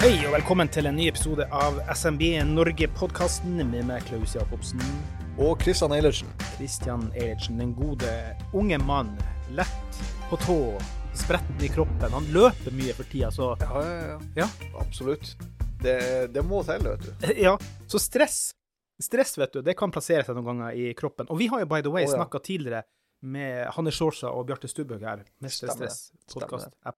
Hei og velkommen til en ny episode av SMB Norge-podkasten med meg, Klaus Jacobsen. Og Christian Eilertsen. Christian Eilertsen, den gode unge mann. Lett på tå, spretten i kroppen. Han løper mye for tida, så Ja, ja, ja. Ja. Absolutt. Det, det må til, vet du. Ja, så stress. Stress, vet du, det kan plassere seg noen ganger i kroppen. Og vi har jo by the way oh, ja. snakka tidligere med Hanne Sjårsa og Bjarte Stubbøk her. Mestre Stemmer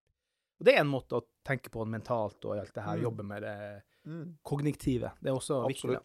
Og det er en måte å tenke på mentalt og alt det her, Mm. jobbe med det Mm. kognitive. Det er også viktig. Ja.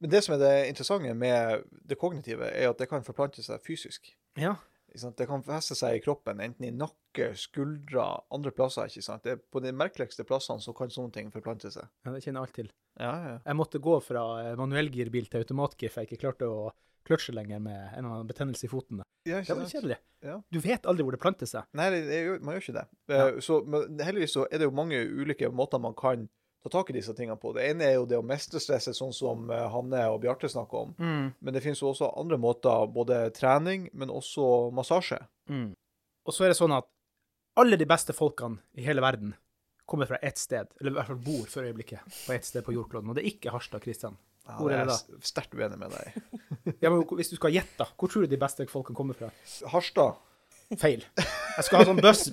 Men det som er det interessante med det kognitive, er at det kan forplante seg fysisk. Ja. Det kan feste seg i kroppen, enten i nakke, skuldre, andre plasser. ikke sant? Det er på de merkeligste plassene så kan sånne ting forplante seg. ja, det kjenner jeg alt til. Ja, ja. Jeg måtte gå fra manuellgirbil til automatgir, for jeg ikke klarte å kløtsje lenger med en eller annen betennelse i foten. ja Det var litt kjedelig. Ja. Du vet aldri hvor det planter seg. Nei, det, det, man gjør ikke det. Ja. Eh, Så, men heldigvis så er det jo mange ulike måter man kan ta tak i disse tingene på. Det ene er jo det å mestre stresset, sånn som eh, Hanne og Bjarte snakker om. Men det finnes jo også andre måter, både trening, men også massasje. Og så er det sånn at alle de beste folkene i hele verden kommer fra ett sted, eller i hvert fall bor for øyeblikket på ett sted på jordkloden, og det er ikke Harstad, Kristian. Ja, Hvor er det jeg er sterkt uenig med deg. Ja, men hvis du skal gjette, da, hvor tror du de beste folkene kommer fra? Harstad. Feil. Jeg skal ha sånn buss.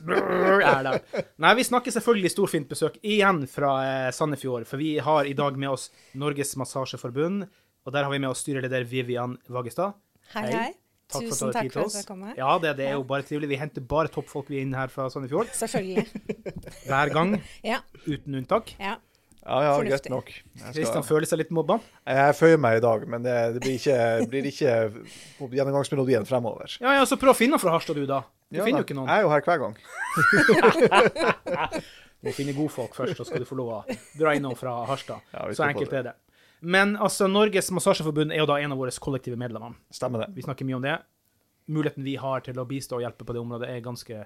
Nei, vi snakker selvfølgelig storfint besøk igjen fra eh, Sandefjord, for vi har i dag med oss Norges Massasjeforbund, og der har vi med oss styreleder Vivian Vagestad. Hei, Hei. Takk for du Tusen har takk for at dere kom her. Ja, det, det er jo bare trivelig. Vi henter bare toppfolk vi er inne her fra Sandefjord. Selvfølgelig. Hver gang, Ja. uten unntak. ja. Ja, ja, greit nok. Kristian skal, føler seg litt mobba. jeg føyer meg i dag, men det, det blir ikke, blir ikke gjennomgangsmelodien fremover. Ja, ja, så prøv å finne fra Harstad, du, da. Du Ja, finner da. jo ikke noen. Jeg er jo her hver gang. Du må finne godfolk først, så skal du få lov å dra innom fra Harstad. Ja, så enkelt det. er det. Men altså, Norges Massasjeforbund er jo da en av våre kollektive medlemmer. Stemmer det. Vi snakker mye om det. Muligheten vi har til å bistå og hjelpe på det området, er ganske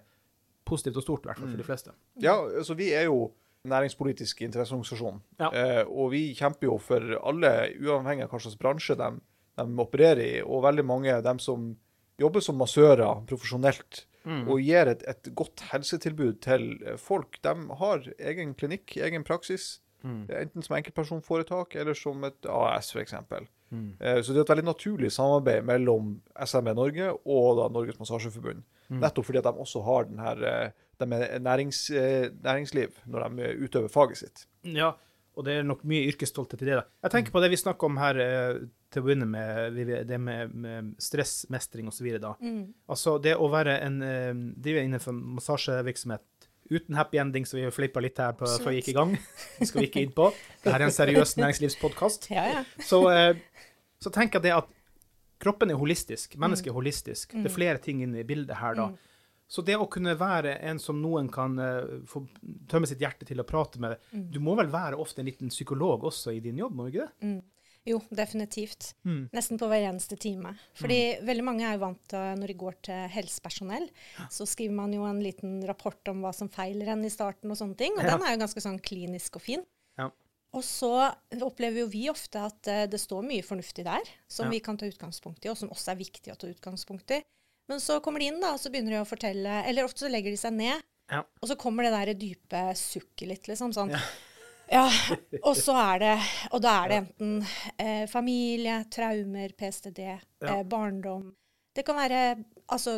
positivt og stort, i hvert fall for de fleste. Ja, altså vi er jo næringspolitisk interesseorganisasjon, Ja. eh, og vi kjemper jo for alle, uavhengig av hva slags bransje de, de opererer i, og veldig mange av dem som jobber som massører profesjonelt, og gir et, et godt helsetilbud til eh, folk. De har egen klinikk, egen praksis, enten som enkeltpersonforetak eller som et AS f.eks. Eh, Så det er et veldig naturlig samarbeid mellom SME Norge og da Norges Massasjeforbund. Nettopp fordi at de også har den her, eh, de er nærings, eh, næringsliv når de utøver faget sitt. Ja, og det er nok mye yrkesstolthet i det. da. Jeg tenker på det vi snakker om her eh, til å begynne med, det med, med stressmestring osv. Mm. Altså, det å være en driver drive innenfor massasjevirksomhet uten happy ending, så vi flippa litt her på, før vi gikk i gang, det skal vi ikke inn på. Dette er en seriøs næringslivspodkast. Ja, ja. Så, eh, så tenker jeg det at kroppen er holistisk, mennesket er holistisk. Det er flere ting inne i bildet her, da. Så det å kunne være en som noen kan eh, få tømme sitt hjerte til å prate med Du må vel være ofte en liten psykolog også i din jobb, må du ikke det? Jo, definitivt. Mm. Nesten på hver eneste time. Fordi veldig mange er jo vant til når de går til helsepersonell, så skriver man jo en liten rapport om hva som feiler en i starten og sånne ting. Og Ja. den er jo ganske sånn klinisk og fin. Ja. Og så opplever jo vi ofte at eh, det står mye fornuftig der, som Ja. vi kan ta utgangspunkt i, og som også er viktig å ta utgangspunkt i. Men så kommer de inn, da, og så begynner de å fortelle Eller ofte så legger de seg ned, Ja. og så kommer det der dype sukket litt, liksom. Sånn. Ja. og så er det Og da er det enten eh, familie, traumer, PSTD, eh, barndom Det kan være altså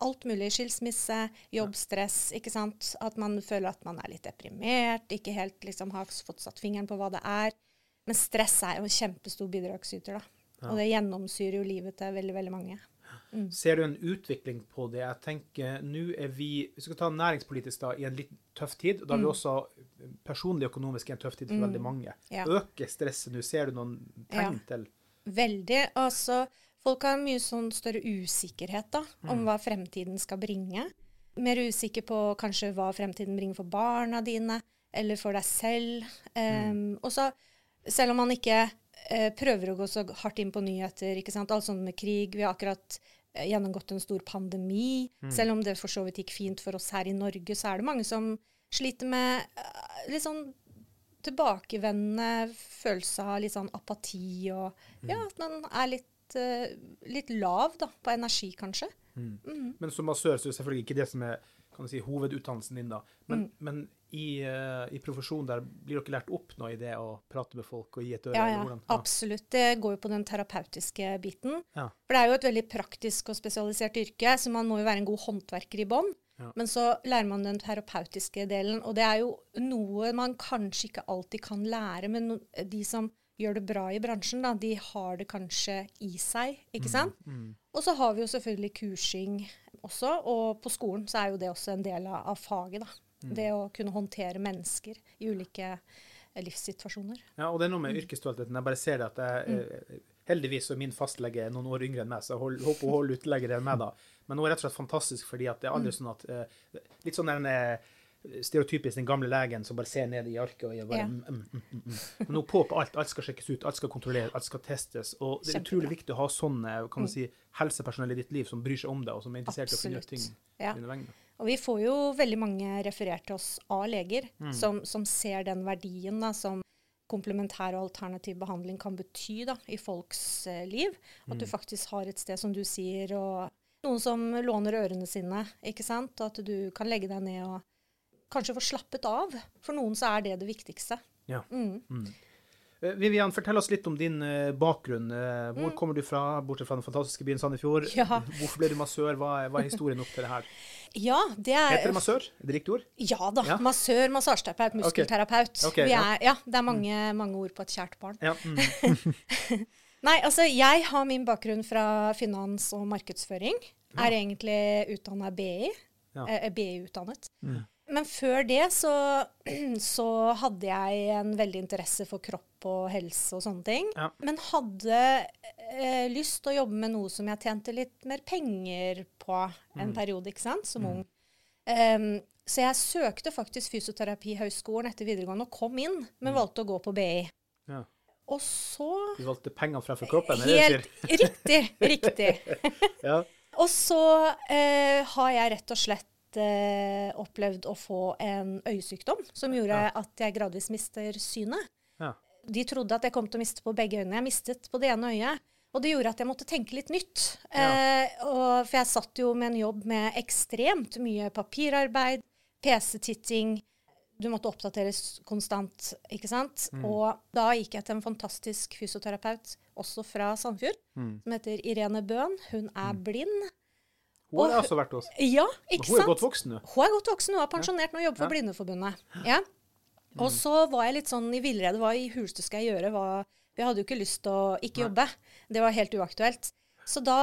alt mulig. Skilsmisse, jobbstress, ikke sant. At man føler at man er litt deprimert, ikke helt liksom har fått satt fingeren på hva det er. Men stress er jo en kjempestor bidragsyter, da. Og det gjennomsyrer jo livet til veldig, veldig mange. Ser du en utvikling på det? Jeg tenker, nå er vi Vi skal ta næringspolitisk da, i en litt tøff tid. og Da er vi også personlig økonomisk i en tøff tid for veldig mange. Ja. Øker stresset nå? Ser du noen tegn til Veldig. Altså, folk har mye sånn større usikkerhet da, om hva fremtiden skal bringe. Mer usikker på kanskje hva fremtiden bringer for barna dine, eller for deg selv. Um, og så, selv om man ikke eh, prøver å gå så hardt inn på nyheter, ikke sant, alt sånt med krig Vi har akkurat gjennomgått en stor pandemi. Selv om det for så vidt gikk fint for oss her i Norge, så er det mange som sliter med uh, litt sånn tilbakevendende følelse av litt sånn apati og Ja, at man er litt, uh, litt lav da, på energi, kanskje. Men som massør så er det selvfølgelig ikke det som er kan du si, hovedutdannelsen din, da. Men, Mm. men i, eh, i profesjonen der blir dere lært opp nå i det å prate med folk og gi et øre? Ja, ja. ja, absolutt. Det går jo på den terapeutiske biten. Ja. For det er jo et veldig praktisk og spesialisert yrke, så man må jo være en god håndverker i bånn. Men så lærer man den terapeutiske delen, og det er jo noe man kanskje ikke alltid kan lære, men de som gjør det bra i bransjen, da, de har det kanskje i seg, Mm, ikke sant? Og så har vi jo selvfølgelig kursing også, og på skolen så er jo det også en del av, av faget, da. Mm. Det å kunne håndtere mennesker i ulike eh, livssituasjoner. Ja, og det er noe med Mm. yrkesstoltheten. Jeg bare ser det at jeg eh, Heldigvis er min fastlege noen år yngre enn meg, så jeg hold, håper hun holder ut lenger enn meg da. Men hun er rett og slett fantastisk fordi at det er aldri Mm. sånn at eh, Litt sånn den eh, stereotypisk den gamle legen som bare ser ned i arket og gjør bare Ja. mm, mm, mm, mm, mm. Men hun på på alt. Alt skal sjekkes ut, alt skal kontrolleres, alt skal testes. Og det er Kjempebra. Mm. utrolig viktig å ha sånne kan du si, helsepersonell i ditt liv som bryr seg om deg, og som er interessert i å finne ut ting. Ja. Og vi får jo veldig mange referert til oss av leger Mm. som, som ser den verdien da, som komplementær og alternativ behandling kan bety da, i folks eh, liv. At Mm. du faktisk har et sted, som du sier, og noen som låner ørene sine, ikke sant? Og at du kan legge deg ned og kanskje få slappet av. For noen så er det det viktigste. Ja. Mm. Mm. Vivian, fortell oss litt om din eh, bakgrunn. Eh, hvor Mm. kommer du fra, bortsett fra den fantastiske byen Sandefjord? Ja. Hvorfor ble du massør? Hva er, hva er historien opp til det her? Ja, det er... Heter er det massør? Er det riktig ord? Ja da. Ja. Massør, massasjeterapeut, muskelterapeut. Okay. Okay, er, ja, det er mange, mange ord på et kjært barn. Ja. Mm. Nei, altså jeg har min bakgrunn fra finans og markedsføring. Er egentlig utdanna BI. Ja. Eh, BI-utdannet. Men før det så, så hadde jeg en veldig interesse for kropp og helse og sånne ting. Ja. Men hadde eh, lyst til å jobbe med noe som jeg tjente litt mer penger på en periode, ikke sant, som ung. Um, så jeg søkte faktisk Fysioterapihøgskolen etter videregående og kom inn, men valgte å gå på BI. Ja. Og så Du valgte pengene fremfor kroppen? Helt riktig. Riktig. Ja. Og så eh, har jeg rett og slett eh, opplevd å få en øyesykdom som gjorde at jeg gradvis mister synet. De trodde at jeg kom til å miste på begge øynene. Jeg mistet på det ene øyet. Og det gjorde at jeg måtte tenke litt nytt. Ja. Eh, og, for jeg satt jo med en jobb med ekstremt mye papirarbeid, PC-titting. Du måtte oppdateres konstant, ikke sant. Mm. Og da gikk jeg til en fantastisk fysioterapeut, også fra Sandfjord, Mm. som heter Irene Bøhn. Hun er blind. Hun har Og- også vært hos Ja, ikke ikke Hun er godt voksen nå. Hun er godt voksen, hun er pensjonert nå og jobber for Ja. Blindeforbundet. Ja. Og så var jeg litt sånn i villrede. Hva i huleste skal jeg gjøre? Hva, jeg hadde jo ikke lyst til å ikke jobbe. Det var helt uaktuelt. Så da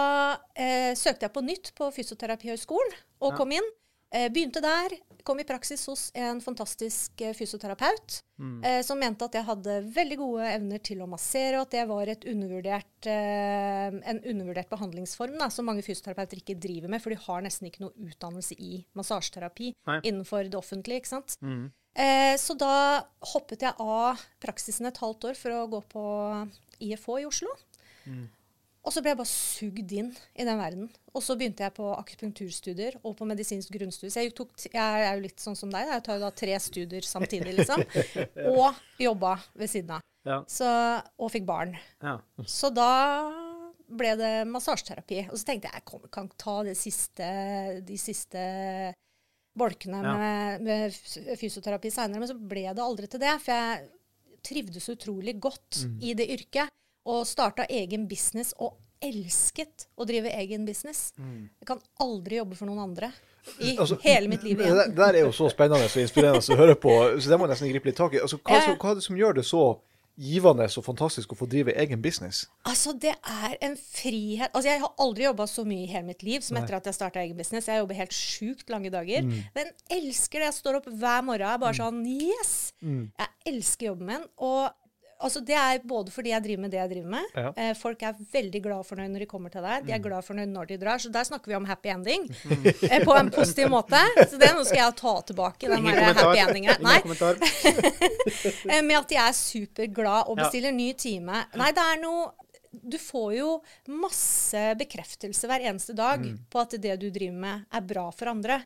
eh, søkte jeg på nytt på Fysioterapihøgskolen og Ja. kom inn. Eh, begynte der. Kom i praksis hos en fantastisk eh, fysioterapeut eh, som mente at jeg hadde veldig gode evner til å massere, og at det var et undervurdert, eh, en undervurdert behandlingsform da, som mange fysioterapeuter ikke driver med, for de har nesten ikke noe utdannelse i massasjeterapi Nei. innenfor det offentlige. ikke sant? Mm. Eh, så da hoppet jeg av praksisen et halvt år for å gå på IFH i Oslo. Og så ble jeg bare sugd inn i den verden. Og så begynte jeg på akupunkturstudier og på medisinsk grunnstudie. Så jeg, tok, jeg er jo litt sånn som deg, da. jeg tar jo da tre studier samtidig, liksom. Og jobba ved siden av. Ja. Så, og fikk barn. Ja. Så da ble det massasjeterapi. Og så tenkte jeg jeg kan, ikke ta det siste, de siste bolkene Ja. med, med fysioterapi seinere, men så ble det aldri til det. For jeg trivdes utrolig godt Mm. i det yrket. Og starta egen business og elsket å drive egen business. Mm. Jeg kan aldri jobbe for noen andre i Altså, hele mitt liv igjen. det der er jo så spennende og inspirerende å høre på, så det må jeg nesten gripe litt tak i. Altså, hva, så, hva er det som gjør det så givende og fantastisk å få drive egen business. Altså, det er en frihet Altså, jeg har aldri jobba så mye i hele mitt liv som etter at jeg starta egen business. Jeg jobber helt sjukt lange dager. Men elsker det. Jeg står opp hver morgen og er bare sånn Yes! Jeg elsker jobben min. Og altså, det er både fordi jeg driver med det jeg driver med. Ja. Eh, folk er veldig glad for når de kommer til deg. De er glad for når de drar. Så der snakker vi om happy ending. Eh, på en positiv måte. Så det nå skal jeg ta tilbake, den der happy. Ingen Nei. Eh, med at de er superglad og Ja. bestiller ny time. Nei, det er noe Du får jo masse bekreftelse hver eneste dag på at det du driver med, er bra for andre.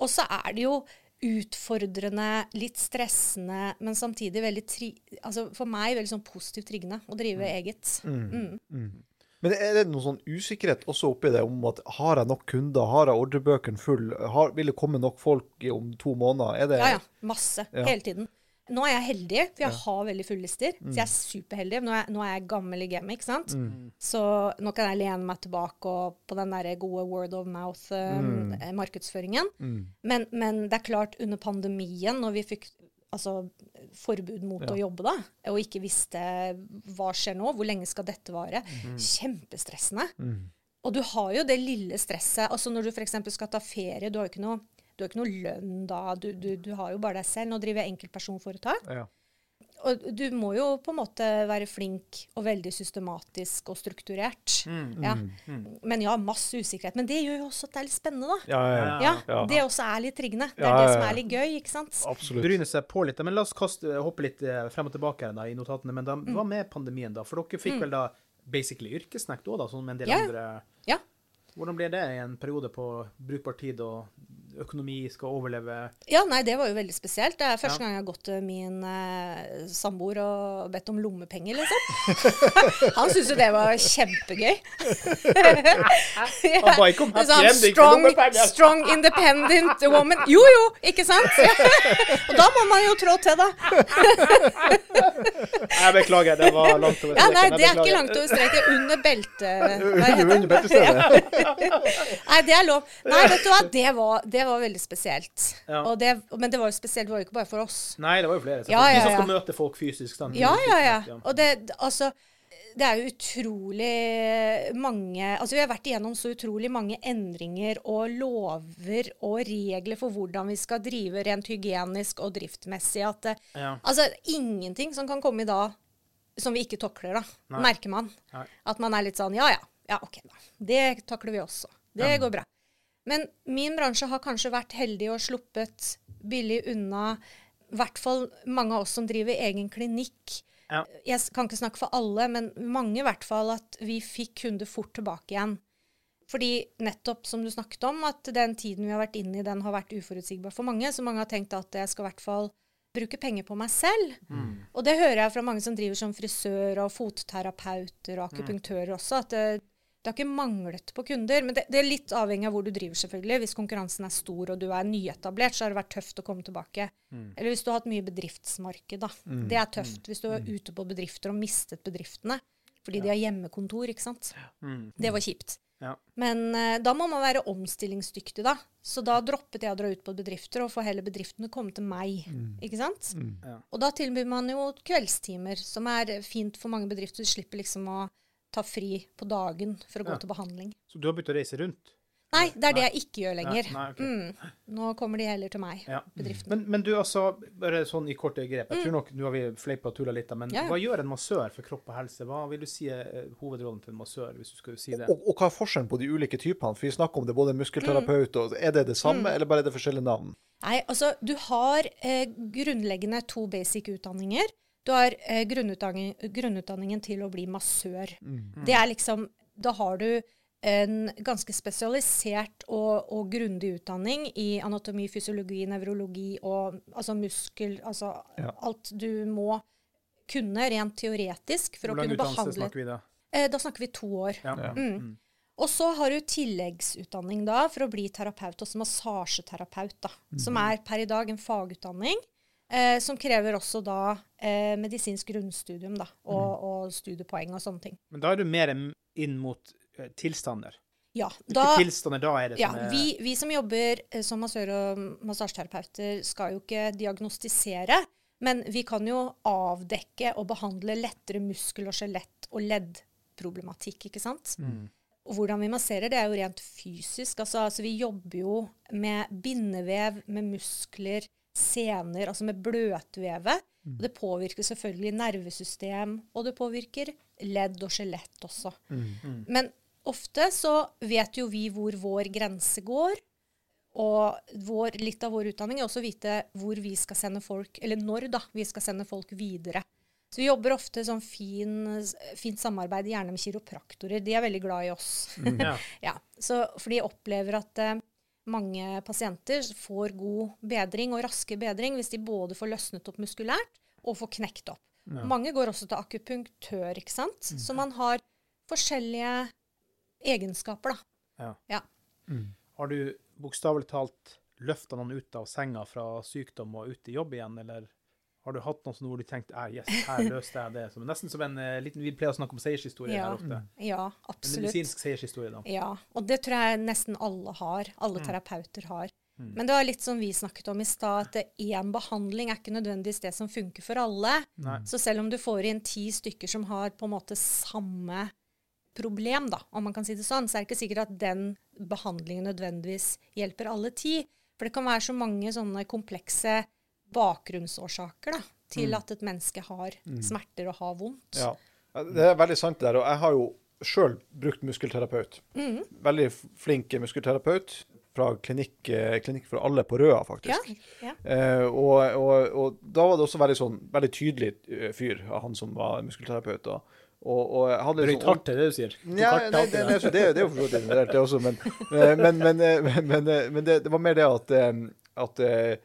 Og så er det jo utfordrende, litt stressende, men samtidig veldig tri altså for meg veldig sånn positivt triggende å drive eget. Mm. Men er det noen sånn usikkerhet også oppi det om at har jeg nok kunder, har jeg ordrebøkene full, har, vil det komme nok folk om to måneder? Er det, Ja, ja. Masse. Ja. Hele tiden. Nå er jeg heldig, for jeg har veldig fulle lister. Så jeg er superheldig. Nå er, nå er jeg gammel i gamet, ikke sant. Så nå kan jeg lene meg tilbake og, på den der gode word of mouth-markedsføringen. Men, men det er klart, under pandemien, når vi fikk altså, forbud mot å jobbe da, og ikke visste hva skjer nå, hvor lenge skal dette vare, kjempestressende. Og du har jo det lille stresset. altså Når du f.eks. skal ta ferie, du har jo ikke noe, du har ikke noe lønn da. Du, du, du har jo bare deg selv. Nå driver jeg enkeltpersonforetak. Ja. Og du må jo på en måte være flink og veldig systematisk og strukturert. Ja. Men ja, masse usikkerhet. Men det gjør jo også at det er litt spennende, da. Ja, ja, ja. Ja, Ja. Det også er litt triggende. Det Ja, er det som er litt gøy, ikke sant? Absolutt. Bryne seg på litt. Men la oss kaste, hoppe litt eh, frem og tilbake her da, i notatene. Men da, hva med pandemien, da? For dere fikk vel da basically yrkesnekt òg, da, sånn med en del Ja. andre Ja. Hvordan blir det i en periode på brukbar tid, og økonomi skal overleve? Ja, nei, det var jo veldig spesielt. Det er første Ja. gang jeg har gått til min eh, samboer og bedt om lommepenger, liksom. Han syntes jo det var kjempegøy. Han ba ikke om Det er sånn strong, strong, independent woman. Jo, jo, ikke sant? og da må man jo trå til, da. Jeg beklager, det var langt over Ja, nei, det er ikke langt over streken. Under beltet. Under, heter Under beltestedet. Nei, det er lov. Nei, vet du hva, det var, det var veldig spesielt. Ja. Det, men det var jo spesielt, det var jo ikke bare for oss. Nei, det var jo flere. Ja, ja, De som skal møte folk fysisk. Sant? Ja, ja, ja. Og det, altså, det er jo utrolig mange Altså, vi har vært igjennom så utrolig mange endringer og lover og regler for hvordan vi skal drive rent hygienisk og driftmessig at det, Ja. Altså, ingenting som kan komme i dag som vi ikke takler, da. Nei. Merker man. Nei. At man er litt sånn ja, ja. Ja, OK, da. Det takler vi også. Det går bra. Men min bransje har kanskje vært heldig og sluppet billig unna. I hvert fall mange av oss som driver egen klinikk. Ja. Jeg kan ikke snakke for alle, men mange i hvert fall at vi fikk kunder fort tilbake igjen. Fordi nettopp som du snakket om, at den tiden vi har vært inne i, den har vært uforutsigbar for mange. Så mange har tenkt at jeg skal i hvert fall bruke penger på meg selv. Og det hører jeg fra mange som driver som frisør og fotterapeuter og akupunktører også, at det, har ikke manglet på kunder. Men det, det er litt avhengig av hvor du driver, selvfølgelig. Hvis konkurransen er stor og du er nyetablert, så har det vært tøft å komme tilbake. Eller hvis du har hatt mye bedriftsmarked, da. Det er tøft. Hvis du er ute på bedrifter og mistet bedriftene fordi de har hjemmekontor, ikke sant. Det var kjipt. Ja. Men uh, da må man være omstillingsdyktig, da. Så da droppet jeg å dra ut på bedrifter, og få hele bedriftene komme til meg. Ikke sant? Ja. Og da tilbyr man jo kveldstimer, som er fint for mange bedrifter. Du slipper liksom å ta fri på dagen for å gå Ja. til behandling. Så du har begynt å reise rundt? Nei, det er det jeg ikke gjør lenger. Nei, nei, okay. mm. Nå kommer de heller til meg, Ja. bedriften. Men, men du, altså, bare sånn i korte grep. Jeg tror nok, Nå har vi fleipa og tulla litt, men Mm. Ja, hva gjør en massør for kropp og helse? Hva vil du si er eh, hovedrollen til en massør, hvis du skal si det? Og, og hva er forskjellen på de ulike typene? For vi snakker om det både muskelterapeut og Er det det Mm. samme, eller bare er det forskjellige navn? Nei, altså, du har eh, grunnleggende to basic utdanninger. Du har eh, grunnutdanning, grunnutdanningen til å bli massør. Det er liksom Da har du en ganske spesialisert og, og grundig utdanning i anatomi, fysiologi, nevrologi og altså muskel Altså Ja. alt du må kunne rent teoretisk for Hvor å lang kunne utdannelse behandle snakker vi da? eh, Da snakker vi to år. Ja. Mm. Mm. Og så har du tilleggsutdanning da for å bli terapeut, også massasjeterapeut, da, som er per i dag en fagutdanning. Eh, som krever også da eh, medisinsk grunnstudium da, og, og studiepoeng og sånne ting. Men da er du mer inn mot eh, tilstander. Ja, da, tilstander da er det ja som er vi, vi som jobber eh, som massør og massasjeterapeuter, skal jo ikke diagnostisere, Men vi kan jo avdekke og behandle lettere muskel- og skjelett- og leddproblematikk, ikke sant? Og hvordan vi masserer, det er jo rent fysisk. Altså, altså vi jobber jo med bindevev, med muskler, sener, altså med bløtvevet. Mm. det påvirker selvfølgelig nervesystem, og det påvirker ledd og skjelett også. Men ofte så vet jo vi hvor vår grense går. Og vår, litt av vår utdanning er også å vite hvor vi skal sende folk, eller når da, vi skal sende folk videre. Så vi jobber ofte sånn fin, fint samarbeid, gjerne med kiropraktorer. De er veldig glad i oss. Ja. ja, så, for de opplever at eh, mange pasienter får god bedring og raske bedring hvis de både får løsnet opp muskulært og får knekt opp. Mange går også til akupunktør, ikke sant? Så man har forskjellige egenskaper, da. Ja. Ja. Har du bokstavelig talt løfta noen ut av senga fra sykdom og ut i jobb igjen, eller har du hatt noe sånn hvor du tenkte ah, yes, her løste jeg det? Som, nesten som en uh, liten Vi pleier å snakke om seiershistorie Ja. her ofte. Ja, absolutt. En medisinsk seiershistorie, da. Ja, og det tror jeg nesten alle har. Alle terapeuter har. Men det var litt som vi snakket om i stad, at én behandling er ikke nødvendigvis det som funker for alle. Nei. Så selv om du får inn ti stykker som har på en måte samme problem, da, om man kan si det sånn, så er det ikke sikkert at den behandlingen nødvendigvis hjelper alle ti. For det kan være så mange sånne komplekse bakgrunnsårsaker da, til at et menneske har smerter og har vondt. Ja. Det er veldig sant det der. Og jeg har jo sjøl brukt muskelterapeut. Mm. Veldig flink muskelterapeut fra klinikk, eh, klinikk for alle på Røa, faktisk. ja. Eh, og, og, og da var det også veldig sånn veldig tydelig fyr av han som var muskelterapeut. da. Og, og jeg hadde Bryt sånn- hardt, er det du sier? Ja, nei, det, det. er jo for så vidt det også, men, eh, men, men, eh, men, eh, men det, det var mer det at, eh, at eh,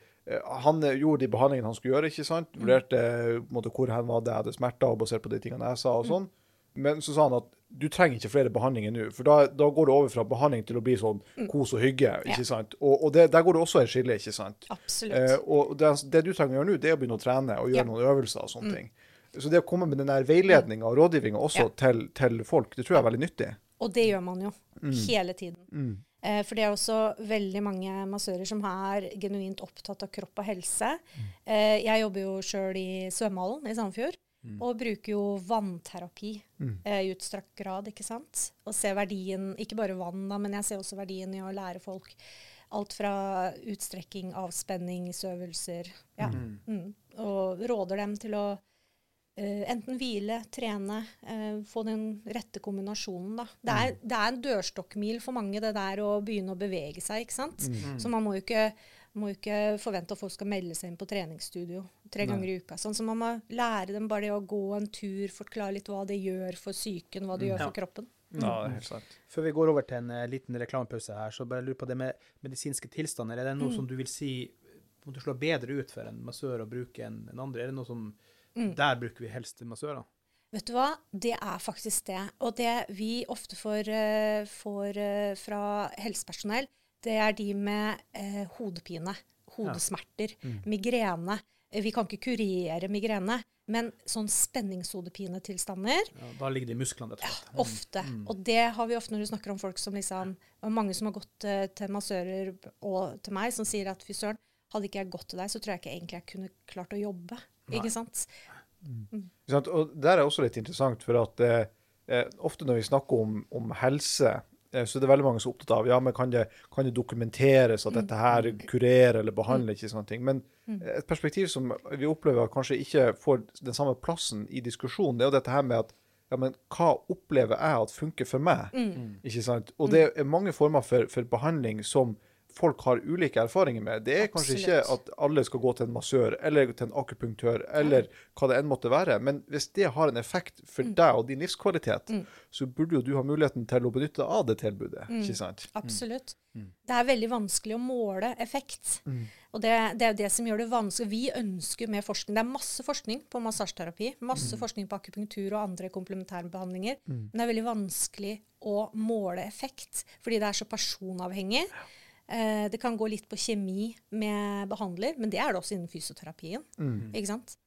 han gjorde de behandlingene han skulle gjøre, ikke sant? Vurderte eh, måte, hvor hen var det jeg hadde smerter, basert på de tingene jeg sa og sånn. Men så sa han at du trenger ikke flere behandlinger nå, for da, da går det over fra behandling til å bli sånn kos og hygge, ikke sant? Og, og det, der går det også et skille, ikke sant? Absolutt. Eh, og det, det du trenger å gjøre nå, det er å begynne å trene og gjøre Ja. noen øvelser og sånne ting. Så det å komme med den der veiledninga og rådgivninga også Ja. til, til folk, det tror jeg er veldig nyttig. Og det gjør man jo hele tiden. Eh, for det er også veldig mange massører som er genuint opptatt av kropp og helse. Eh, jeg jobber jo sjøl i svømmehallen i Sandefjord. Og bruker jo vannterapi eh, i utstrakt grad, ikke sant. Og ser verdien, ikke bare vann, da, men jeg ser også verdien i å lære folk alt fra utstrekking, avspenningsøvelser. Ja. Mm. Og råder dem til å eh, enten hvile, trene, eh, få den rette kombinasjonen. Da. Det, er, det er en dørstokkmil for mange, det der å begynne å bevege seg. ikke sant? Så man må jo ikke, må jo ikke forvente at folk skal melde seg inn på treningsstudio tre ganger i uka. Sånn, så man må lære dem bare det å gå en tur, forklare litt hva det gjør for psyken, hva det gjør Ja. for kroppen. Ja, det er helt sant. Før vi går over til en uh, liten reklamepause her, så bare lurer på det med medisinske tilstander. Er det noe som du vil si må du slå bedre ut for en massør å bruke enn en andre? Er det noe som Der bruker vi helst massører? Vet du hva? Det er faktisk det. Og det vi ofte får, eh, får eh, fra helsepersonell, det er de med eh, hodepine, hodesmerter, migrene. Eh, Vi kan ikke kurere migrene, men sånn spenningshodepinetilstander Ja, da ligger det i musklene, rett og slett. ofte. Og det har vi ofte når du snakker om folk som liksom Mange som har gått uh, til massører og til meg, som sier at fy søren, hadde ikke jeg gått til deg, så tror jeg ikke egentlig jeg kunne klart å jobbe. Ikke sant? Mm. sant? Og der er også litt interessant, for at eh, eh, ofte når vi snakker om, om helse, eh, så er det veldig mange som er opptatt av ja, men kan det, kan det dokumenteres at dette her kurerer eller behandler, ikke sånne ting. Men et perspektiv som vi opplever at kanskje ikke får den samme plassen i diskusjonen, det er jo dette her med at ja, men hva opplever jeg at funker for meg? Ikke sant? Og det er mange former for, for behandling som folk har ulike erfaringer med. Det er kanskje ikke at alle skal gå til en massør eller til en akupunktør eller hva det enn måtte være. Men hvis det har en effekt for deg og din livskvalitet, så burde jo du ha muligheten til å benytte av det tilbudet. ikke sant? Absolutt. Det er veldig vanskelig å måle effekt. Og det, det er jo det som gjør det vanskelig. Vi ønsker mer forskning Det er masse forskning på massasjeterapi, masse forskning på akupunktur og andre komplementærbehandlinger. Men det er veldig vanskelig å måle effekt, fordi det er så personavhengig. Eh, det kan gå litt på kjemi med behandler, men det er det også innen fysioterapien. Ikke sant?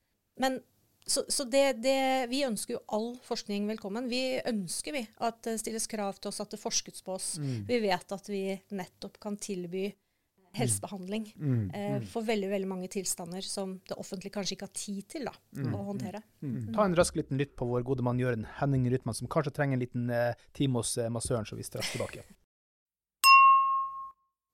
Men så, så det, det, vi ønsker jo all forskning velkommen. Vi ønsker vi at det stilles krav til oss, at det forskes på oss. Vi vet at vi nettopp kan tilby helsebehandling Mm. eh, for veldig veldig mange tilstander som det offentlige kanskje ikke har tid til da, å håndtere. Mm. Ta en rask liten lytt på vår gode mann Jørn Henning Rytman, som kanskje trenger en liten eh, time hos eh, massøren, så vi straks tilbake.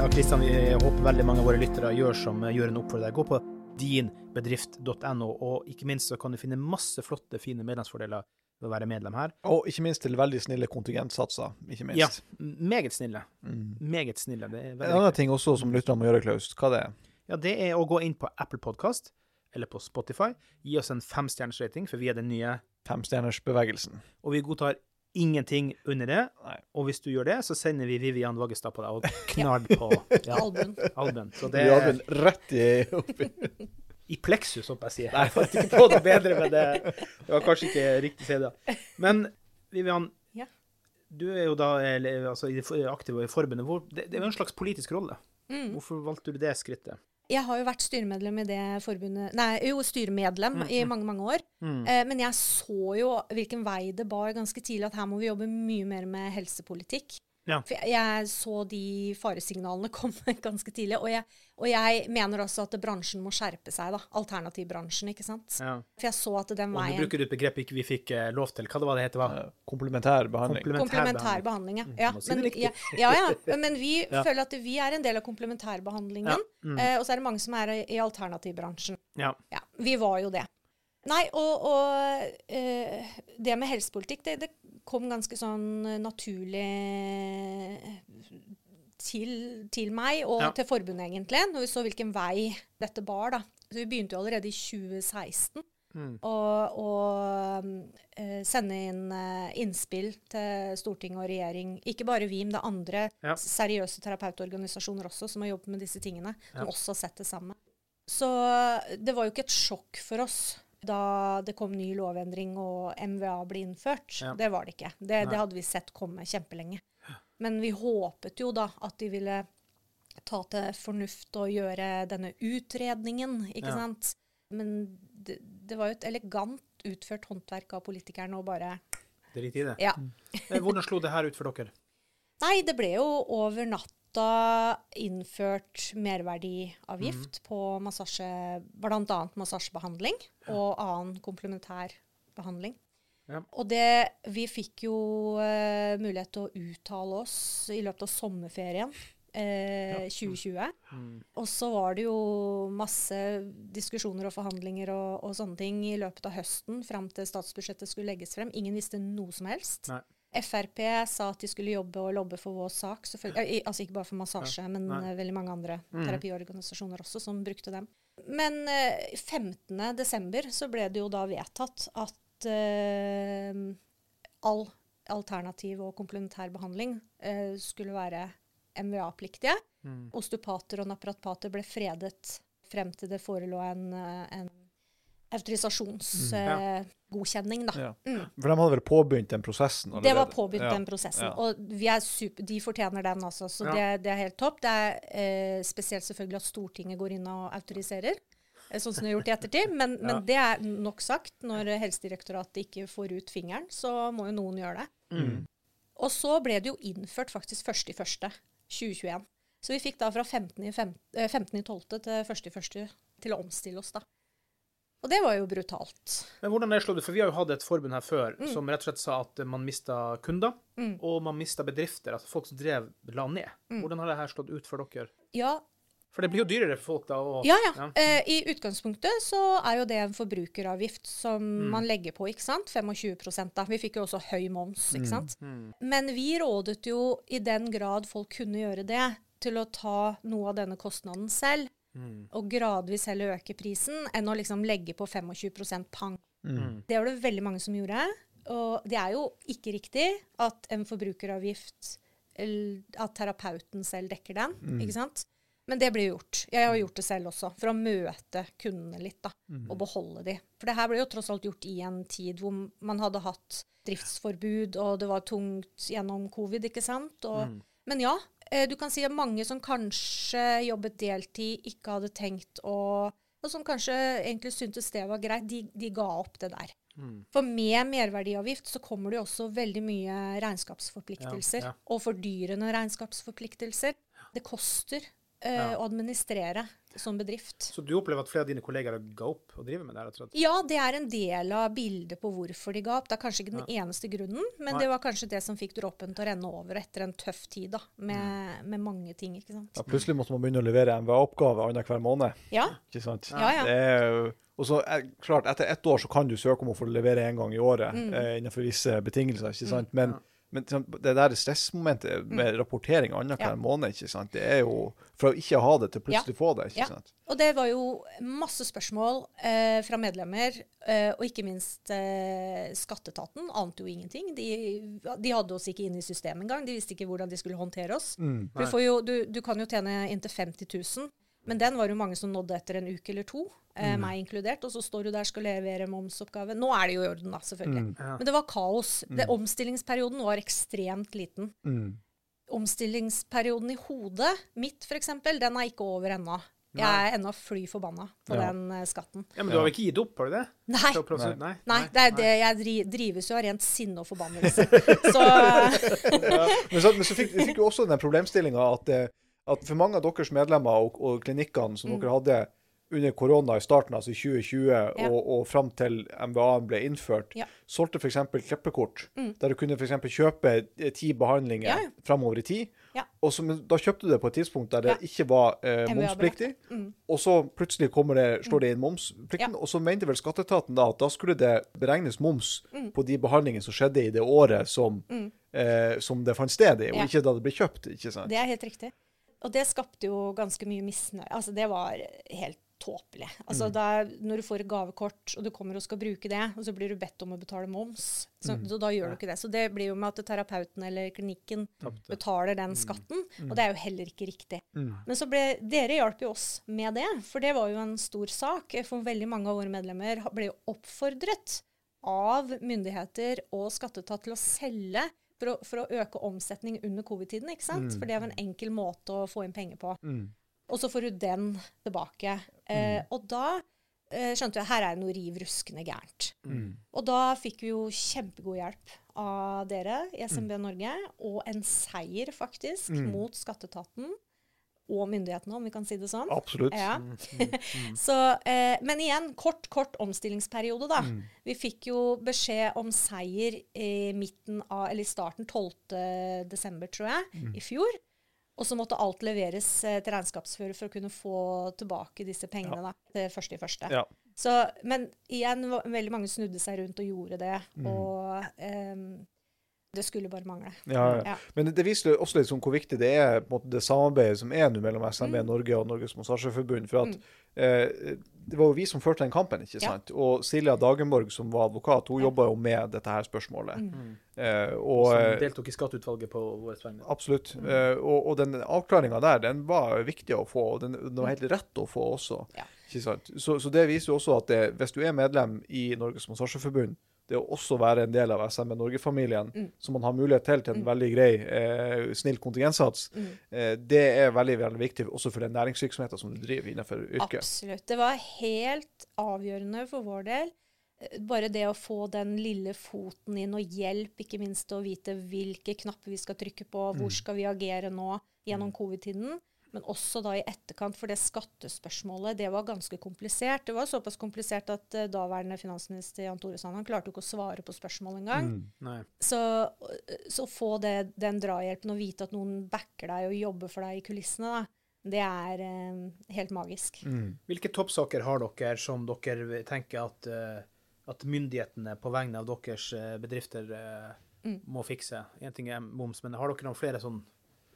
Ja, Kristian, jeg håper veldig mange av våre lyttere gjør som eh, Jørund oppfordrer deg. Gå på dinbedrift.no, og ikke minst så kan du finne masse flotte, fine medlemsfordeler ved å være medlem her. Og ikke minst til veldig snille kontingentsatser. ikke minst. Ja, meget snille. Mm. Meget snille. Det er En annen ting også som lytterne må gjøre, Klaus, hva det er Ja, det er å gå inn på Apple Podcast eller på Spotify. Gi oss en femstjerners rating, for vi er den nye. femstjernersbevegelsen. Og vi godtar ingenting under det. Nei. Og hvis du gjør det, så sender vi Vivian Vaggestad på deg og knall på ja, Albuen. albuen. Rett i oppi. i pleksus, håper jeg sier. Jeg fant ikke på det bedre, men det, det var kanskje ikke riktig å si det. Men Vivian, Ja. du er jo da altså, aktiv i forbundet. Hvor, det, det er jo en slags politisk rolle. Mm. Hvorfor valgte du det skrittet? Jeg har jo vært styremedlem i det forbundet Nei, jo, styremedlem i mange, mange år. Mm. Eh, men jeg så jo hvilken vei det bar ganske tidlig, at her må vi jobbe mye mer med helsepolitikk. Ja. For jeg, jeg så de faresignalene komme ganske tidlig. Og jeg, og jeg mener også at bransjen må skjerpe seg, da. Alternativbransjen, ikke sant. Ja. For jeg så at den Og nå bruker du et begrep ikke vi fikk eh, lov til. Hva det var det het? Hva? Eh, Komplementær behandling. Komplementær behandling, ja. det men, ja, ja, ja. Men vi Ja. føler at vi er en del av komplementærbehandlingen. Ja. Mm. Eh, og så er det mange som er i, i alternativbransjen. Ja. Ja, vi var jo det. Nei, og, og eh, det med helsepolitikk, det, det kom ganske sånn naturlig til, til meg, og Ja. til forbundet egentlig, når vi så hvilken vei dette bar. da. Så vi begynte jo allerede i 2016 Mm. å, å eh, sende inn eh, innspill til storting og regjering. Ikke bare vi, men det er andre Ja. seriøse terapeutorganisasjoner også som har jobbet med disse tingene, som Ja. også har sett det samme. Så det var jo ikke et sjokk for oss da det kom ny lovendring og MVA ble innført. Ja. Det var det ikke. Det, det hadde vi sett komme kjempelenge. Men vi håpet jo da at de ville ta til fornuft og gjøre denne utredningen, ikke Ja. sant. Men det, det var jo et elegant utført håndverk av politikerne å bare Drite i det. Ja. Eh, Hvordan slo det her ut for dere? Nei, det ble jo over natta innført merverdiavgift på massasje, bl.a. massasjebehandling og annen komplementær behandling. Ja. Og det Vi fikk jo uh, mulighet til å uttale oss i løpet av sommerferien. Eh, 2020. Mm. Og så var det jo masse diskusjoner og forhandlinger og, og sånne ting i løpet av høsten fram til statsbudsjettet skulle legges frem. Ingen visste noe som helst. Nei. Frp sa at de skulle jobbe og lobbe for vår sak. Eh, Altså ikke bare for massasje, men Nei. eh, veldig mange andre Mhm. terapiorganisasjoner også som brukte dem. Men eh, 15. desember så ble det jo da vedtatt at uh, all alternativ og komplementær behandling uh, skulle være MVA-pliktige. Mm. Osteopater og naprapater ble fredet frem til det forelå en, eh, en autorisasjonsgodkjenning, da. Ja. Mm. For de hadde vel påbegynt den prosessen allerede? Det var påbegynt, Ja. den prosessen. Ja. Og vi er super, de fortjener den, også. Så Ja. det, det er helt topp. Det er eh, spesielt selvfølgelig at Stortinget går inn og autoriserer, eh, sånn som de har gjort i ettertid. Men, men det er nok sagt. Når Helsedirektoratet ikke får ut fingeren, så må jo noen gjøre det. Mm. Og så ble det jo innført faktisk 1.1.2021. Så vi fikk da fra 15.12. eh, 15. til 1.1. til å omstille oss, da. Og det var jo brutalt. Men hvordan er det? For vi har jo hatt et forbund her før Mm. som rett og slett sa at man mista kunder, Mm. og man mista bedrifter. Altså folk som drev, la ned. Mm. Hvordan har det her slått ut for dere? Ja, For det blir jo dyrere for folk da. Og, Ja, ja. Eh, I utgangspunktet så er jo det en forbrukeravgift som Mm. man legger på, ikke sant. 25 da. Vi fikk jo også høy moms, ikke sant. Mm. Men vi rådet jo i den grad folk kunne gjøre det, til å ta noe av denne kostnaden selv, Mm. og gradvis heller øke prisen, enn å liksom legge på 25% pang. Mm. Det var det veldig mange som gjorde. Og det er jo ikke riktig at en forbrukeravgift At terapeuten selv dekker den. Mm. ikke sant? Men det blir gjort. Jeg har gjort det selv også, for å møte kundene litt, da. Og beholde de. For det her ble jo tross alt gjort i en tid hvor man hadde hatt driftsforbud, og det var tungt gjennom covid, ikke sant. Og, Men ja, eh, du kan si at mange som kanskje jobbet deltid, ikke hadde tenkt å Og som kanskje egentlig syntes det var greit, de, de ga opp det der. For med merverdiavgift så kommer det jo også veldig mye regnskapsforpliktelser. Ja, ja. Og fordyrende regnskapsforpliktelser. Det koster Ja. å administrere som bedrift. Så du opplever at flere av dine kollegaer ga opp og driver med det? rett og slett? Ja, det er en del av bildet på hvorfor de ga opp. Det er kanskje ikke den eneste grunnen, men Nei. det var kanskje det som fikk dråpen til å renne over etter en tøff tid, da, med, med mange ting, ikke sant. Ja, plutselig måtte man begynne å levere MVA-oppgave annenhver måned. Ja, Ikke sant? Ja, ja. Det er, jo- og så er, klart, Etter ett år så kan du søke om å få levere en gang i året Mm. eh, innenfor visse betingelser. ikke sant? Men, men sånn, det der stressmomentet med rapportering annenhver Mm. Ja. måned, ikke sant? det er jo fra å ikke ha det til plutselig få det. ikke Ja. sant? Og det var jo masse spørsmål eh, fra medlemmer, eh, og ikke minst eh, skatteetaten ante jo ingenting. De, de hadde oss ikke inne i systemet engang. De visste ikke hvordan de skulle håndtere oss. Mm. Du, får jo, du, du kan jo tjene inntil 50 000, men den var jo mange som nådde etter en uke eller to, eh, Mm. meg inkludert. Og så står du der skal levere momsoppgave. Nå er det jo i orden, da, selvfølgelig. Mm. Ja. Men det var kaos. Det, omstillingsperioden var ekstremt liten. Mm. Omstillingsperioden i hodet mitt, f.eks., den er ikke over ennå. Jeg er ennå fly forbanna på Ja. den uh, skatten. Ja, Men du har vel ikke gitt opp, har du det? Nei. Nei. Nei. Nei, det er det jeg dri drives jo av rent sinne og forbannelse. Så Men så, men så fikk, du fikk jo også den problemstillinga at, eh, at for mange av deres medlemmer og, og klinikkene som Mm. dere hadde under korona i starten, altså i 2020, Ja. og, og fram til MVA-en ble innført, Ja. solgte f.eks. klippekort, der du kunne eksempel kjøpe eh, ti behandlinger Ja, framover i tid. Ja. Og så, da kjøpte du det på et tidspunkt der det ikke var eh, momspliktig. Mm. Og så plutselig kommer det, står det inn momsplikten, og så mente vel skatteetaten da at da skulle det beregnes moms Mm. på de behandlingene som skjedde i det året som, eh, som det fant sted i, og ikke da det ble kjøpt. ikke sant? det er helt riktig. Og det skapte jo ganske mye misnøye. Altså, det var helt tåpelig. Altså, Mm. da, når du får et gavekort, og du kommer og skal bruke det, og så blir du bedt om å betale moms, så, Mm. så da gjør du ikke det. Så det blir jo med at terapeuten eller klinikken Tapte. betaler den skatten, og det er jo heller ikke riktig. Mm. Men så ble, dere hjalp jo oss med det, for det var jo en stor sak. For veldig mange av våre medlemmer ble jo oppfordret av myndigheter og skatteetat til å selge for å, for å øke omsetning under covid-tiden, ikke sant? For det var en enkel måte å få inn penger på. Mm. Og så får du den tilbake. Eh, og da eh, skjønte jeg her er det noe riv ruskende gærent. Mm. Og da fikk vi jo kjempegod hjelp av dere i SMB Mm. Norge, og en seier faktisk mot skatteetaten og myndighetene, om vi kan si det sånn. Absolutt. Ja. Mm. Så, eh, men igjen, kort, kort omstillingsperiode, da. Mm. Vi fikk jo beskjed om seier i midten av, eller i starten 12. desember, tror jeg, Mm. i fjor. Og så måtte alt leveres eh, til regnskapsfører for å kunne få tilbake disse pengene da, det første i første. Ja. Så, men igjen, veldig mange snudde seg rundt og gjorde det. Mm. Og ehm, det skulle bare mangle. Ja, ja. Ja. Men det, viser også litt sånn hvor viktig det er på en måte, det samarbeidet som er nå mellom SMB Mm. Norge og Norges Massasjeforbund. For at eh, det var jo vi som førte den kampen, ikke Ja. sant? Og Silja Dagenborg, som var advokat, hun Ja. jobba jo med dette her spørsmålet. Mm. Eh, og Som eh, deltok i skatteutvalget på vårt vegne. Absolutt. Eh, og, og den avklaringa der, den var viktig å få, og den, den var helt rett å få også. Ja. Ikke sant? Så, så det viser jo også at det, hvis du er medlem i Norges Massasjeforbund, det å også være en del av SMN Norge-familien, Mm. som man har mulighet til til en veldig grei, eh, snill kontingentsats, Mm. eh, det er veldig veldig viktig også for den næringsvirksomheten som du driver innenfor yrket. Absolutt. Det var helt avgjørende for vår del. Eh, Bare det å få den lille foten inn, og hjelp, ikke minst å vite hvilke knapper vi skal trykke på, hvor skal vi agere nå gjennom covid-tiden. Men også da i etterkant, for det skattespørsmålet det var ganske komplisert. Det var såpass komplisert at uh, daværende finansminister Jan Tore Sand han klarte jo ikke å svare på spørsmålet engang. Mm. Så, å få det, den drahjelpen og vite at noen backer deg og jobber for deg i kulissene, da, det er uh, helt magisk. Mm. Hvilke toppsaker har dere som dere tenker at, uh, at myndighetene på vegne av deres bedrifter Mm. må fikse? Én ting er moms, men har dere noen flere sånn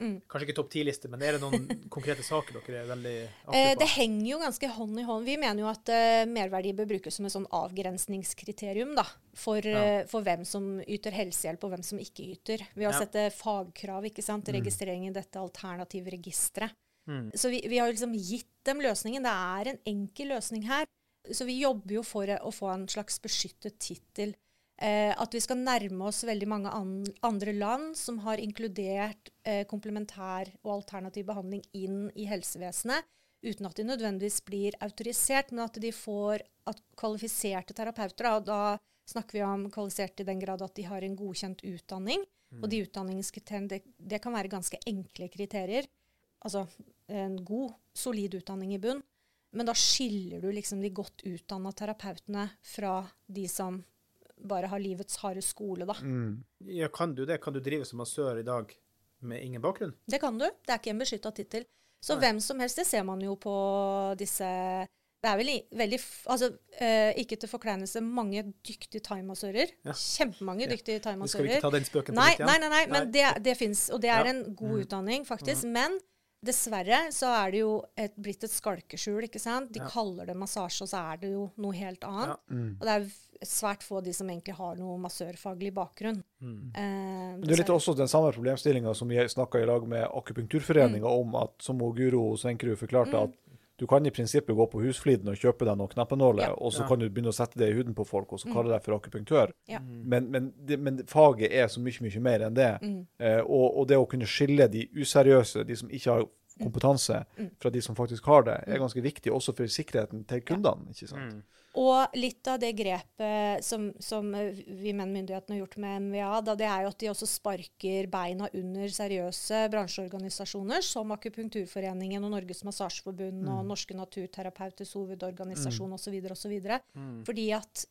Mm. Kanskje ikke topp ti-liste, men er det noen konkrete saker dere er veldig Eh, aktive det henger jo ganske hånd i hånd. Vi mener jo at eh, merverdi bør brukes som et sånn avgrensningskriterium da, for, eh, for hvem som yter helsehjelp, og hvem som ikke yter. Ved å Ja. sette fagkrav ikke sant, til registrering i dette alternative registeret. Mm. Så vi, vi har liksom gitt dem løsningen. Det er en enkel løsning her. Så vi jobber jo for å få en slags beskyttet tittel. Eh, at vi skal nærme oss veldig mange an andre land som har inkludert eh, komplementær og alternativ behandling inn i helsevesenet, uten at de nødvendigvis blir autorisert, men at de får at kvalifiserte terapeuter. Og da snakker vi om kvalifiserte i den grad at de har en godkjent utdanning. Og de utdanningskriteriene, det, det kan være ganske enkle kriterier. Altså en god, solid utdanning i bunn. Men da skiller du liksom de godt utdanna terapeutene fra de som bare har livets harde skole, da. Mm. Ja, kan du det? Kan du drive som massør i dag med ingen bakgrunn? Det kan du. Det er ikke en beskytta tittel. Så Nei. hvem som helst, det ser man jo på disse Det er vel i, veldig Altså, eh, ikke til forkleinelse, mange dyktige thaimassører. Ja. Kjempemange Ja. dyktige Vi skal vi ikke ta den spøken på Nei, nytt igjen. nei, nei, nei, men det, det fins. Og det er Ja. en god Mm. utdanning, faktisk. Men dessverre så er det jo et, blitt et skalkeskjul, ikke sant. De Ja. kaller det massasje, og så er det jo noe helt annet. Ja. Mm. Og det er svært få av de som egentlig har noe massørfaglig bakgrunn. Mm. Eh, Det er litt også den samme problemstillinga som vi snakka i lag med Akupunkturforeninga Mm. om, at som Guro Senkerud forklarte, at du kan i prinsippet gå på Husfliden og kjøpe deg noen knappenåler, Ja. og så Ja. kan du begynne å sette det i huden på folk, og så Mm. kalle deg for akupunktør. Ja. Men, men, det, men faget er så mye, mye mer enn det. Mm. Eh, og, og det å kunne skille de useriøse, de som ikke har kompetanse, Mm. fra de som faktisk har det, er ganske viktig også for sikkerheten til kundene. ikke sant? Mm. Og litt av det grepet som, som eh, vi mener myndighetene har gjort med MVA, da, det er jo at de også sparker beina under seriøse bransjeorganisasjoner som Akupunkturforeningen og Norges Massasjeforbund og Norske Naturterapeuters Hovedorganisasjon Mm. osv. osv. Fordi at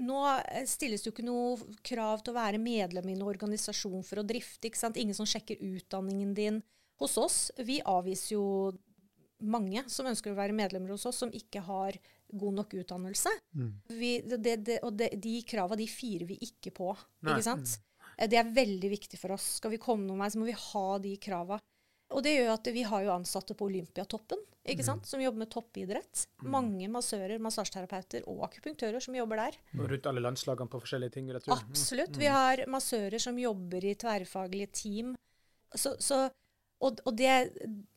nå eh, stilles det jo ikke noe krav til å være medlem i noen organisasjon for å drifte. ikke sant? Ingen som sjekker utdanningen din. Hos oss, vi avviser jo mange som ønsker å være medlemmer hos oss, som ikke har god nok utdannelse. Mm. Vi, det, det, og det, de krava de firer vi ikke på. Nei. ikke sant? Eh, Det er veldig viktig for oss. Skal vi komme noen vei, så må vi ha de krava. Og det gjør at vi har jo ansatte på Olympiatoppen ikke sant? som jobber med toppidrett. Mange massører, massasjeterapeuter og akupunktører som jobber der. Og rundt alle landslagene på forskjellige ting, vil jeg tro. Absolutt. Vi har massører som jobber i tverrfaglige team. Så, så, og, og det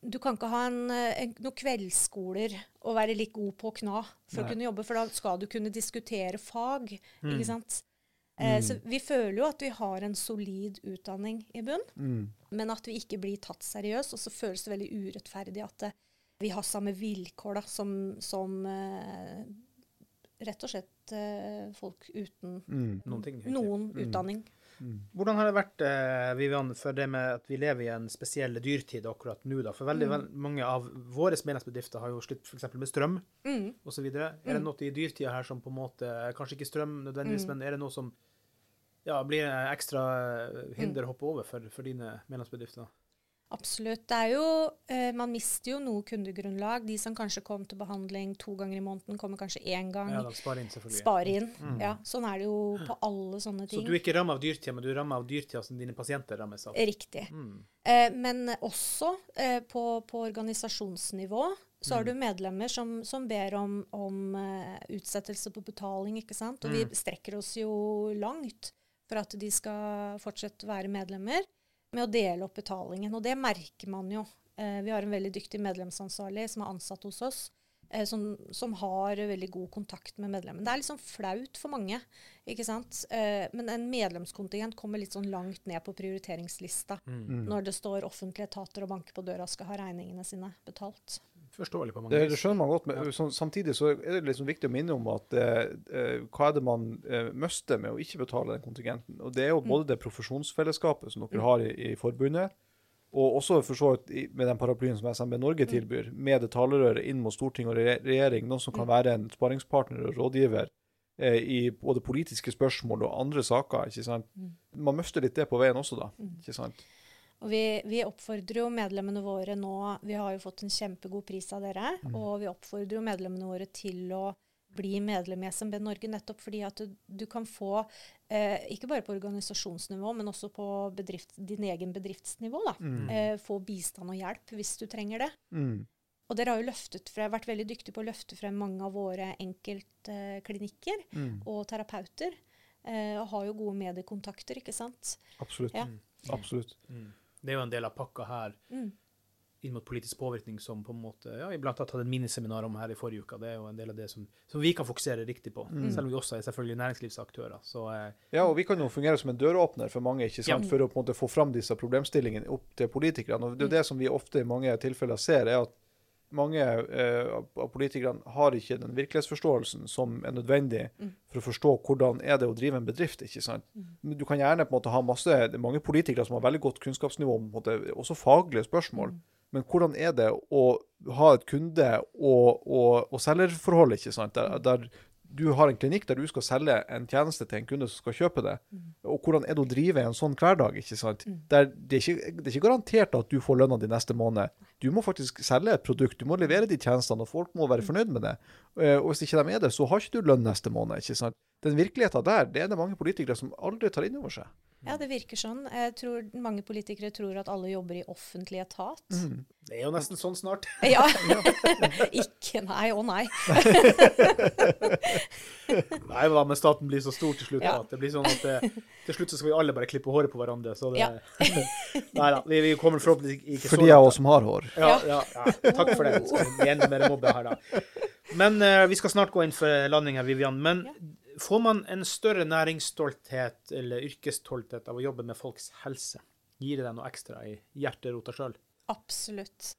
Du kan ikke ha en, eh, en, noen kveldsskoler og være litt god på å kna for Nei. å kunne jobbe, for da skal du kunne diskutere fag. Mm. ikke sant? Eh, så vi føler jo at vi har en solid utdanning i bunn, Mm. men at vi ikke blir tatt seriøst. Og så føles det veldig urettferdig at det, vi har samme vilkår da, som, som eh, rett og slett eh, folk uten Mm. Noen noen utdanning. Hvordan har det vært, eh, Vivian, for det med at vi lever i en spesiell dyrtid akkurat nå? da? For veldig, Mm. vel- mange av våre medlemsbedrifter har jo slutt f.eks. med strøm Mm. osv. Er det noe i dyrtida her som på en måte Kanskje ikke strøm nødvendigvis, Mm. men er det noe som ja, blir ekstra eh, hinder å hoppe over for, for dine medlemsbedrifter? Absolutt. Det er jo, eh, man mister jo noe kundegrunnlag. De som kanskje kom til behandling to ganger i måneden, kommer kanskje én gang. Ja, de sparer inn, selvfølgelig. Spare inn. Ja, sånn er det jo på alle sånne ting. Så du er ikke rammet av dyrtida, men du er rammet av dyrtida som dine pasienter rammes av? Riktig. Mm. Eh, men også eh, på, på organisasjonsnivå så har du medlemmer som, som ber om, om eh, utsettelse på betaling, ikke sant. Og vi strekker oss jo langt for at de skal fortsette å være medlemmer med å dele opp betalingen. Og det merker man jo. Eh, vi har en veldig dyktig medlemsansvarlig som er ansatt hos oss, eh, som, som har veldig god kontakt med medlemmene. Det er litt sånn flaut for mange, ikke sant. Eh, men en medlemskontingent kommer litt sånn langt ned på prioriteringslista Mm. når det står offentlige etater og banker på døra og skal ha regningene sine betalt. Forståelig på mange Det, det skjønner man godt, men sånn, samtidig så er det liksom viktig å minne om at eh, eh, hva er det man eh, mister med å ikke betale den kontingenten. Og Det er jo både det profesjonsfellesskapet som dere har i, i forbundet, og også for så vidt med den paraplyen som SMB Norge tilbyr, med det talerøret inn mot storting og regjering, noen som kan være en sparingspartner og rådgiver eh, i både politiske spørsmål og andre saker. ikke sant? Man mister litt det på veien også, da. ikke sant? Og vi, vi oppfordrer jo medlemmene våre nå Vi har jo fått en kjempegod pris av dere. Og vi oppfordrer jo medlemmene våre til å bli medlem i SMB Norge, nettopp fordi at du, du kan få, eh, ikke bare på organisasjonsnivå, men også på bedrift, din egen bedriftsnivå, da, eh, få bistand og hjelp hvis du trenger det. Mm. Og dere har jo løftet frem, vært veldig dyktige på å løfte frem mange av våre enkeltklinikker Mm. og terapeuter. Eh, og har jo gode mediekontakter, ikke sant. Absolutt. Ja. Absolutt. Mm. Det er jo en del av pakka her. Mm. inn mot politisk påvirkning som på en måte ja, Vi blant annet hadde et miniseminar om her i forrige uke. Det er jo en del av det som, som vi kan fokusere riktig på. Mm. Selv om vi også er selvfølgelig næringslivsaktører. Så eh, Ja, og vi kan jo fungere som en døråpner for mange, ikke sant? Ja. for å på en måte få fram disse problemstillingene opp til politikerne. Og det er jo det som vi ofte i mange tilfeller ser, er at mange uh, av politikerne har ikke den virkelighetsforståelsen som er nødvendig for å forstå hvordan er det å drive en bedrift. ikke sant? Men Du kan gjerne på en måte ha masse, det er mange politikere som har veldig godt kunnskapsnivå om måte, også faglige spørsmål. Men hvordan er det å ha et kunde- og, og, og selgerforhold, ikke sant? Der, der du har en klinikk der du skal selge en tjeneste til en kunde som skal kjøpe det. Og hvordan er det å drive en sånn hverdag? ikke sant? Der det, er ikke, det er ikke garantert at du får lønna di neste måned. Du må faktisk selge et produkt, du må levere de tjenestene, og folk må være fornøyd med det. Eh, Og hvis ikke de er det, så har ikke du lønn neste måned. ikke sant? Den virkeligheten der, det er det mange politikere som aldri tar inn over seg. Ja, det virker sånn. Jeg tror mange politikere tror at alle jobber i offentlig etat. det er jo nesten sånn snart. Ja. Ikke nei og nei. Nei, hva med staten blir så stor til slutt? Ja. At det blir sånn at det, til slutt så skal vi alle bare klippe håret på hverandre. Så det, Ja. Nei da, vi, vi kommer forhåpentligvis ikke For så de av langt. oss som har hår. Ja, ja, ja, takk for det. Skal vi enda mer mobbe her, da. Men uh, vi skal snart gå inn for landing her, Vivian. Men får man en større næringsstolthet eller yrkesstolthet av å jobbe med folks helse? Gir det deg noe ekstra i hjerterota sjøl? Absolutt.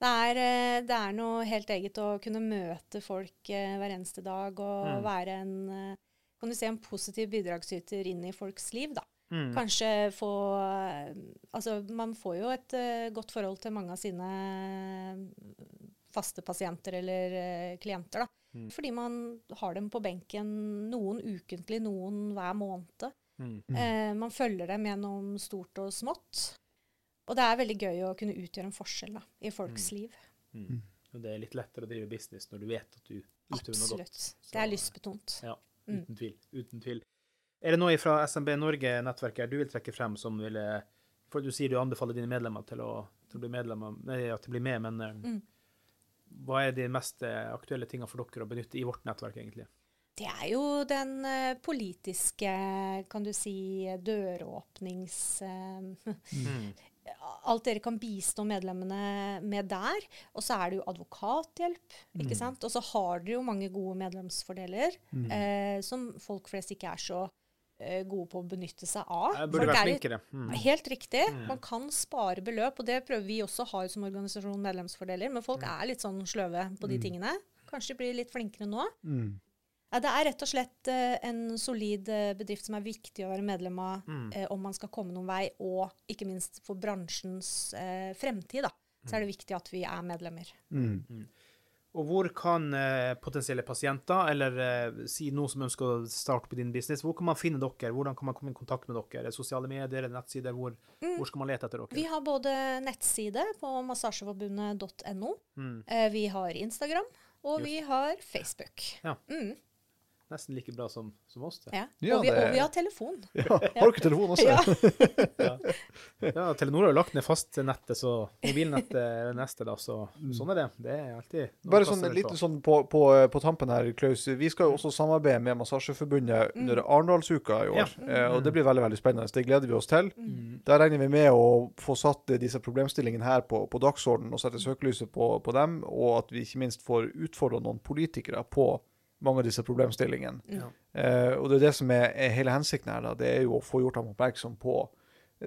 Det er, eh, det er noe helt eget å kunne møte folk eh, hver eneste dag og Mm. være en, eh, kan du si, en positiv bidragsyter inn i folks liv, da. Mm. Kanskje få Altså, man får jo et godt forhold til mange av sine faste pasienter eller klienter, da. Mm. Fordi man har dem på benken noen ukentlig, noen hver måned. Mm. Eh, man følger dem gjennom stort og smått. Og det er veldig gøy å kunne utgjøre en forskjell da, i folks liv. Mm. Og det er litt lettere å drive business når du vet at du utøver noe godt. Absolutt. Det er lystbetont. Ja, Mm. uten tvil. Uten tvil. Er det noe fra SMB Norge-nettverket du vil trekke frem som ville For du sier du anbefaler dine medlemmer til å, til å bli medlemmer, nei, ja, til å bli med, men eh, Mm. Hva er de mest eh, aktuelle tingene for dere å benytte i vårt nettverk, egentlig? Det er jo den eh, politiske, kan du si, døråpnings... Mm. alt dere kan bistå medlemmene med der. Og så er det jo advokathjelp, ikke sant. Og så har dere jo mange gode medlemsfordeler eh, som folk flest ikke er så eh, gode på å benytte seg av. Burde vært er- flinkere. Mm. Helt riktig. Man kan spare beløp, og det prøver vi også å ha som organisasjon medlemsfordeler. Men folk er litt sånn sløve på de tingene. Kanskje de blir litt flinkere nå. Mm. Ja, det er rett og slett uh, en solid uh, bedrift som er viktig å være medlem av Mm. eh, om man skal komme noen vei, og ikke minst for bransjens eh, fremtid. da. Så er det viktig at vi er medlemmer. Mm. Og hvor kan eh, potensielle pasienter, eller eh, si noen som ønsker å starte på din business, hvor kan man finne dere? Hvordan kan man komme i kontakt med dere? Sosiale medier, nettsider? Hvor, hvor skal man lete etter dere? Vi har både nettside på massasjeforbundet.no, Mm. eh, vi har Instagram, og Just. vi har Facebook. Ja. Mm, Nesten like bra som, som oss. det. ja. Ja, og, vi, det- og vi har telefon. Ja. Har dere telefon også? Ja. Ja, Telenor har jo lagt ned fastnettet, så mobilnettet er det neste, da. Så sånn er det. Det er alltid Mm. Bare sånn, litt på. sånn på, på, på tampen her, Klaus. Vi skal jo også samarbeide med Massasjeforbundet under Arendalsuka i år. Ja. Eh, og det blir veldig veldig spennende. Det gleder vi oss til. Mm. Der regner vi med å få satt disse problemstillingene her på, på dagsordenen og sette søkelyset på, på dem, og at vi ikke minst får utfordra noen politikere på mange av disse problemstillingene. Ja. Eh, og det er det som er, er hele hensikten her, da. Det er jo å få gjort dem oppmerksom på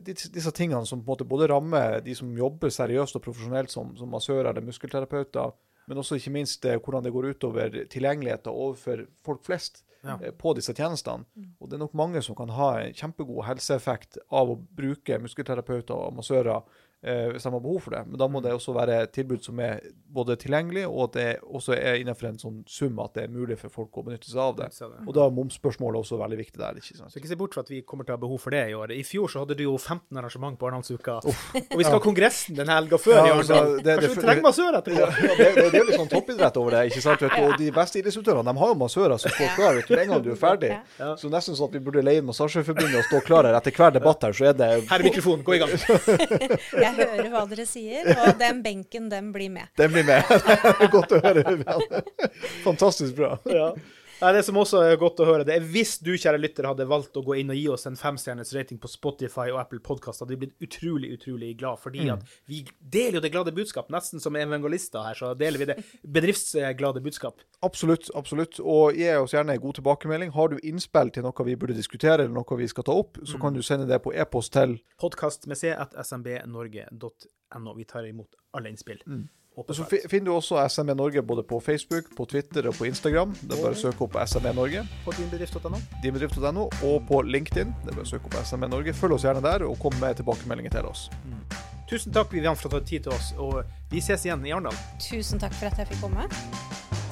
disse, disse tingene som på en måte både rammer de som jobber seriøst og profesjonelt som, som massører eller muskelterapeuter, men også ikke minst eh, hvordan det går utover tilgjengeligheten overfor folk flest Ja. eh, på disse tjenestene. Og det er nok mange som kan ha en kjempegod helseeffekt av å bruke muskelterapeuter og massører eh, hvis de har behov for det. Men da må det også være et tilbud som er både tilgjengelig, og at det også er innenfor en sånn sum at det er mulig for folk å benytte seg av det. Og da er momsspørsmålet også veldig viktig der. ikke sant? Så ikke se bort fra at vi kommer til å ha behov for det i år. I fjor så hadde du jo 15 arrangement på Arendalsuka. Og vi skal ha kongressen den helga før Ja, i altså, Arendal. det- Kanskje vi trenger massør etterpå? Ja, det, det, det er litt sånn toppidrett over det. ikke sant? Vet du? Og de beste idrettsutøverne de har jo massører som står klar vet du, med en gang du er ferdig. Ja. Så nesten sånn at vi burde leie Massasjeforbundet og stå klar her etter hver debatt her, så er det Her er mikrofonen, gå i gang. Jeg hører hva dere sier, og den benken, den blir med. Den blir med. Det er Godt å høre. Fantastisk bra. Ja. Nei, Det som også er godt å høre, det er hvis du, kjære lytter, hadde valgt å gå inn og gi oss en femstjerners rating på Spotify og Apple Podcast, hadde vi blitt utrolig, utrolig glad, fordi Mm. at vi deler jo det glade budskap, nesten som evangelister her, så deler vi det bedriftsglade budskap. Absolutt. absolutt. Og gi oss gjerne en god tilbakemelding. Har du innspill til noe vi burde diskutere, eller noe vi skal ta opp, så kan du sende det på e-post til Podkast med at smbnorge.no. Vi tar imot alle innspill. Og så finner du også SME Norge både på Facebook, på Twitter og på Instagram. Det er bare å søke opp SME Norge, På dinbedrift.no. dinbedrift.no, og på LinkedIn. Det er bare å søke opp SME Norge. Følg oss gjerne der, og kom med tilbakemeldinger til oss. Tusen takk, Vivian, for at du har tatt tid til oss, og vi ses igjen i Arendal. Tusen takk for at jeg fikk komme.